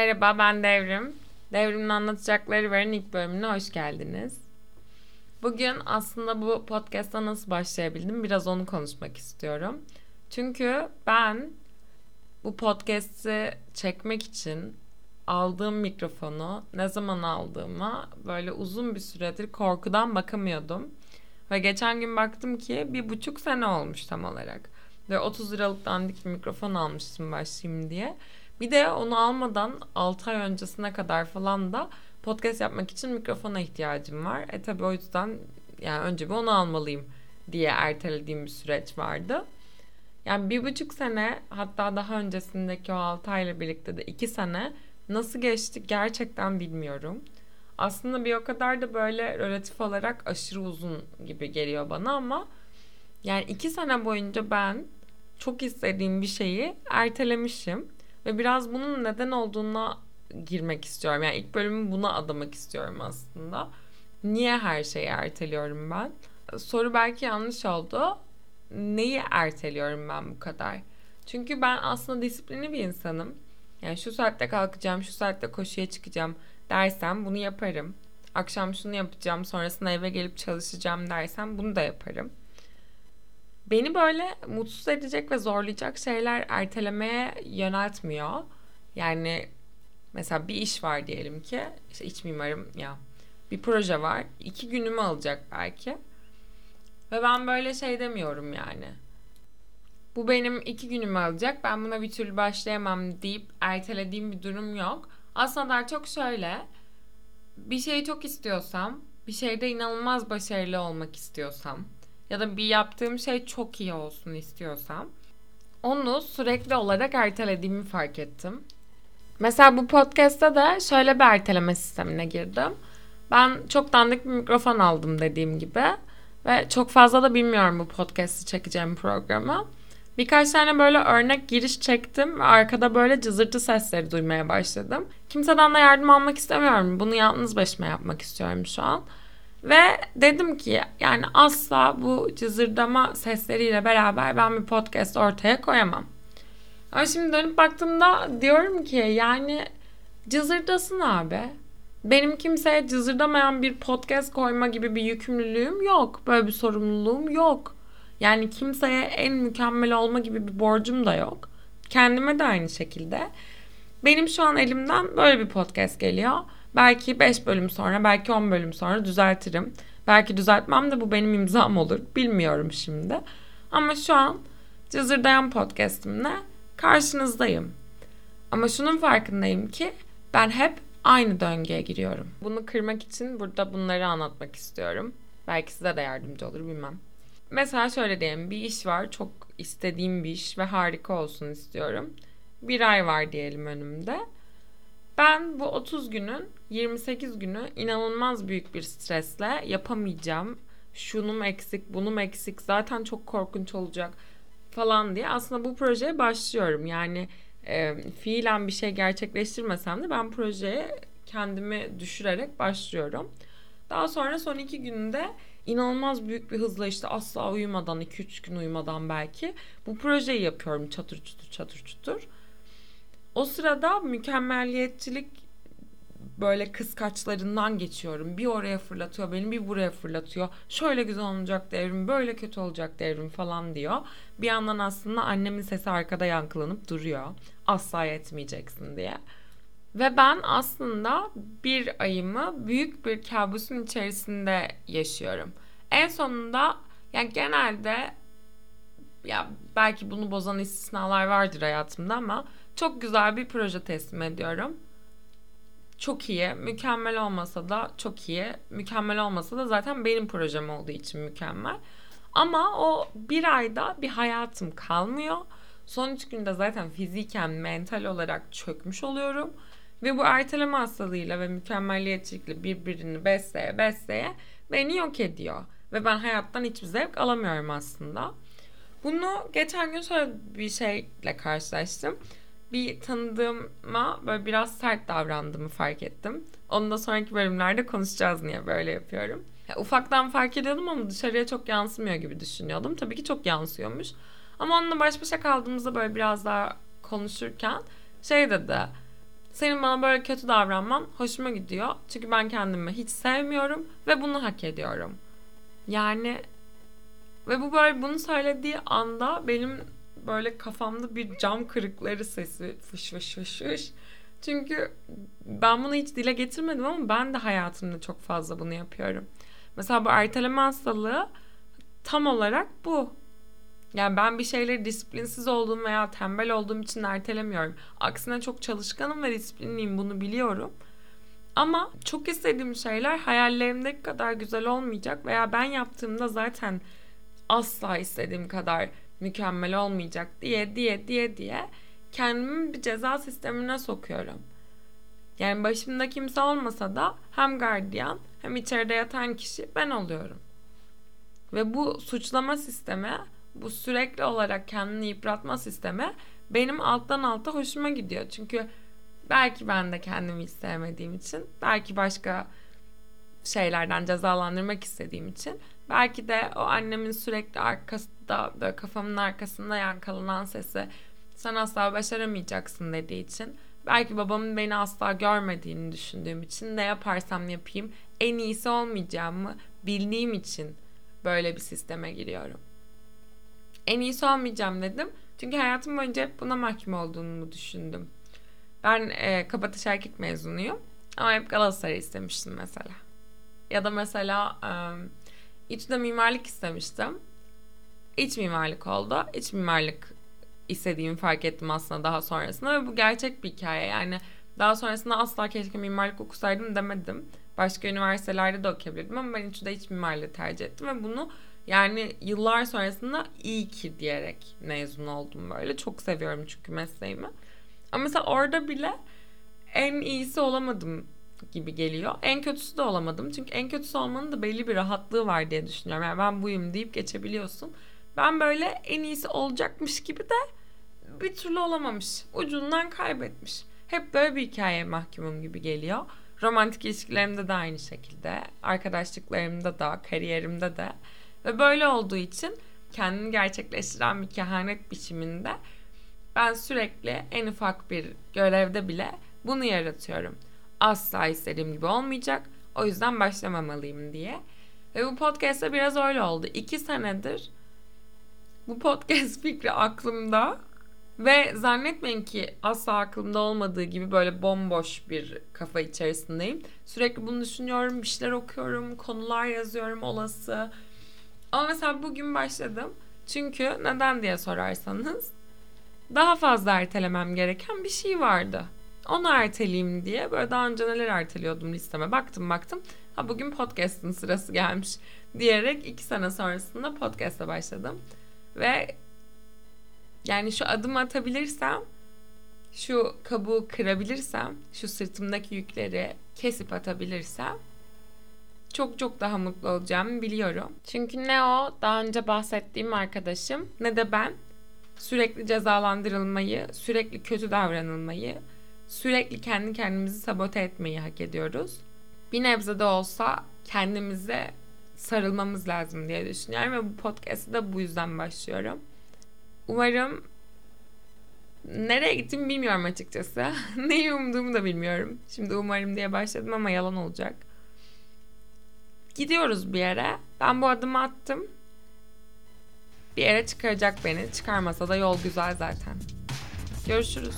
Merhaba ben Devrim. Devrim'in anlatacakları verin ilk bölümüne hoş geldiniz. Bugün aslında bu podcast'a nasıl başlayabildim biraz onu konuşmak istiyorum. Çünkü ben bu podcast'i çekmek için aldığım mikrofonu ne zaman aldığıma böyle uzun bir süredir korkudan bakamıyordum. Ve geçen gün baktım ki bir buçuk sene olmuş tam olarak. Ve 30 liralık dandik bir mikrofon almıştım başlayayım diye. Bir de onu almadan 6 ay öncesine kadar falan da podcast yapmak için mikrofona ihtiyacım var. E tabi o yüzden yani önce bir onu almalıyım diye ertelediğim bir süreç vardı. Yani bir buçuk sene hatta daha öncesindeki o 6 ayla birlikte de 2 sene nasıl geçti gerçekten bilmiyorum. Aslında bir o kadar da böyle relatif olarak aşırı uzun gibi geliyor bana ama yani iki sene boyunca ben çok istediğim bir şeyi ertelemişim. Ve biraz bunun neden olduğuna girmek istiyorum. Yani ilk bölümü buna adamak istiyorum aslında. Niye her şeyi erteliyorum ben? Soru belki yanlış oldu. Neyi erteliyorum ben bu kadar? Çünkü ben aslında disiplinli bir insanım. Yani şu saatte kalkacağım, şu saatte koşuya çıkacağım dersem bunu yaparım. Akşam şunu yapacağım, sonrasında eve gelip çalışacağım dersem bunu da yaparım beni böyle mutsuz edecek ve zorlayacak şeyler ertelemeye yöneltmiyor. Yani mesela bir iş var diyelim ki işte iç mimarım ya bir proje var. İki günümü alacak belki. Ve ben böyle şey demiyorum yani. Bu benim iki günümü alacak ben buna bir türlü başlayamam deyip ertelediğim bir durum yok. Aslında daha çok şöyle bir şeyi çok istiyorsam bir şeyde inanılmaz başarılı olmak istiyorsam ya da bir yaptığım şey çok iyi olsun istiyorsam onu sürekli olarak ertelediğimi fark ettim. Mesela bu podcast'ta da şöyle bir erteleme sistemine girdim. Ben çok dandik bir mikrofon aldım dediğim gibi. Ve çok fazla da bilmiyorum bu podcast'i çekeceğim programı. Birkaç tane böyle örnek giriş çektim ve arkada böyle cızırtı sesleri duymaya başladım. Kimseden de yardım almak istemiyorum. Bunu yalnız başıma yapmak istiyorum şu an. Ve dedim ki yani asla bu cızırdama sesleriyle beraber ben bir podcast ortaya koyamam. Ama şimdi dönüp baktığımda diyorum ki yani cızırdasın abi. Benim kimseye cızırdamayan bir podcast koyma gibi bir yükümlülüğüm yok. Böyle bir sorumluluğum yok. Yani kimseye en mükemmel olma gibi bir borcum da yok. Kendime de aynı şekilde. Benim şu an elimden böyle bir podcast geliyor Belki 5 bölüm sonra, belki 10 bölüm sonra düzeltirim. Belki düzeltmem de bu benim imzam olur. Bilmiyorum şimdi. Ama şu an Cızırdayan podcastimle karşınızdayım. Ama şunun farkındayım ki ben hep aynı döngüye giriyorum. Bunu kırmak için burada bunları anlatmak istiyorum. Belki size de yardımcı olur bilmem. Mesela şöyle diyelim bir iş var çok istediğim bir iş ve harika olsun istiyorum. Bir ay var diyelim önümde. Ben bu 30 günün 28 günü inanılmaz büyük bir stresle yapamayacağım. Şunum eksik, bunum eksik, zaten çok korkunç olacak falan diye aslında bu projeye başlıyorum. Yani e, fiilen bir şey gerçekleştirmesem de ben projeye kendimi düşürerek başlıyorum. Daha sonra son iki günde inanılmaz büyük bir hızla işte asla uyumadan 2-3 gün uyumadan belki bu projeyi yapıyorum çatır çutur çatır çutur. O sırada mükemmelliyetçilik böyle kıskaçlarından geçiyorum. Bir oraya fırlatıyor, beni bir buraya fırlatıyor. Şöyle güzel olacak devrim, böyle kötü olacak devrim falan diyor. Bir yandan aslında annemin sesi arkada yankılanıp duruyor. Asla yetmeyeceksin diye. Ve ben aslında bir ayımı büyük bir kabusun içerisinde yaşıyorum. En sonunda yani genelde ya belki bunu bozan istisnalar vardır hayatımda ama çok güzel bir proje teslim ediyorum. Çok iyi, mükemmel olmasa da çok iyi. Mükemmel olmasa da zaten benim projem olduğu için mükemmel. Ama o bir ayda bir hayatım kalmıyor. Son üç günde zaten fiziken, mental olarak çökmüş oluyorum. Ve bu erteleme hastalığıyla ve mükemmelliyetçilikle birbirini besleye besleye beni yok ediyor. Ve ben hayattan hiçbir zevk alamıyorum aslında. Bunu geçen gün şöyle bir şeyle karşılaştım bir tanıdığıma böyle biraz sert davrandığımı fark ettim. Onu da sonraki bölümlerde konuşacağız niye böyle yapıyorum. Ya, ufaktan fark ediyordum ama dışarıya çok yansımıyor gibi düşünüyordum. Tabii ki çok yansıyormuş. Ama onunla baş başa kaldığımızda böyle biraz daha konuşurken şey dedi. Senin bana böyle kötü davranman hoşuma gidiyor. Çünkü ben kendimi hiç sevmiyorum ve bunu hak ediyorum. Yani ve bu böyle bunu söylediği anda benim böyle kafamda bir cam kırıkları sesi fış fış fış fış. Çünkü ben bunu hiç dile getirmedim ama ben de hayatımda çok fazla bunu yapıyorum. Mesela bu erteleme hastalığı tam olarak bu. Yani ben bir şeyleri disiplinsiz olduğum veya tembel olduğum için ertelemiyorum. Aksine çok çalışkanım ve disiplinliyim bunu biliyorum. Ama çok istediğim şeyler hayallerimdeki kadar güzel olmayacak veya ben yaptığımda zaten asla istediğim kadar mükemmel olmayacak diye diye diye diye kendimi bir ceza sistemine sokuyorum. Yani başımda kimse olmasa da hem gardiyan hem içeride yatan kişi ben oluyorum. Ve bu suçlama sistemi, bu sürekli olarak kendini yıpratma sistemi benim alttan alta hoşuma gidiyor. Çünkü belki ben de kendimi hiç sevmediğim için, belki başka şeylerden cezalandırmak istediğim için, belki de o annemin sürekli arkasında, böyle kafamın arkasında yankalanan sesi sen asla başaramayacaksın dediği için, belki babamın beni asla görmediğini düşündüğüm için ne yaparsam yapayım en iyisi olmayacağımı bildiğim için böyle bir sisteme giriyorum. En iyisi olmayacağım dedim. Çünkü hayatım boyunca hep buna mahkum olduğunu düşündüm. Ben e, Kabataş erkek mezunuyum. Ama hep Galatasaray istemiştim mesela. Ya da mesela e, İTÜ'de mimarlık istemiştim. İç mimarlık oldu. İç mimarlık istediğimi fark ettim aslında daha sonrasında ve bu gerçek bir hikaye. Yani daha sonrasında asla keşke mimarlık okusaydım demedim. Başka üniversitelerde de okuyabilirdim ama ben İTÜ'de iç mimarlığı tercih ettim ve bunu yani yıllar sonrasında iyi ki diyerek mezun oldum böyle. Çok seviyorum çünkü mesleğimi. Ama mesela orada bile en iyisi olamadım gibi geliyor. En kötüsü de olamadım. Çünkü en kötüsü olmanın da belli bir rahatlığı var diye düşünüyorum. Yani ben buyum deyip geçebiliyorsun. Ben böyle en iyisi olacakmış gibi de bir türlü olamamış. Ucundan kaybetmiş. Hep böyle bir hikaye mahkumum gibi geliyor. Romantik ilişkilerimde de aynı şekilde. Arkadaşlıklarımda da, kariyerimde de. Ve böyle olduğu için kendini gerçekleştiren bir kehanet biçiminde ben sürekli en ufak bir görevde bile bunu yaratıyorum. Asla istediğim gibi olmayacak. O yüzden başlamamalıyım diye. Ve bu podcast'te biraz öyle oldu. İki senedir bu podcast fikri aklımda ve zannetmeyin ki asla aklımda olmadığı gibi böyle bomboş bir kafa içerisindeyim. Sürekli bunu düşünüyorum, bir şeyler okuyorum, konular yazıyorum olası. Ama mesela bugün başladım. Çünkü neden diye sorarsanız daha fazla ertelemem gereken bir şey vardı. Onu erteleyeyim diye böyle daha önce neler erteliyordum listeme baktım baktım. Ha bugün podcast'ın sırası gelmiş diyerek iki sene sonrasında podcast'a başladım. Ve yani şu adım atabilirsem, şu kabuğu kırabilirsem, şu sırtımdaki yükleri kesip atabilirsem çok çok daha mutlu olacağımı biliyorum. Çünkü ne o daha önce bahsettiğim arkadaşım ne de ben sürekli cezalandırılmayı, sürekli kötü davranılmayı, sürekli kendi kendimizi sabote etmeyi hak ediyoruz. Bir nebze de olsa kendimize sarılmamız lazım diye düşünüyorum ve bu podcast'ı da bu yüzden başlıyorum. Umarım nereye gittim bilmiyorum açıkçası. Neyi umduğumu da bilmiyorum. Şimdi umarım diye başladım ama yalan olacak. Gidiyoruz bir yere. Ben bu adımı attım. Bir yere çıkaracak beni. Çıkarmasa da yol güzel zaten. Görüşürüz.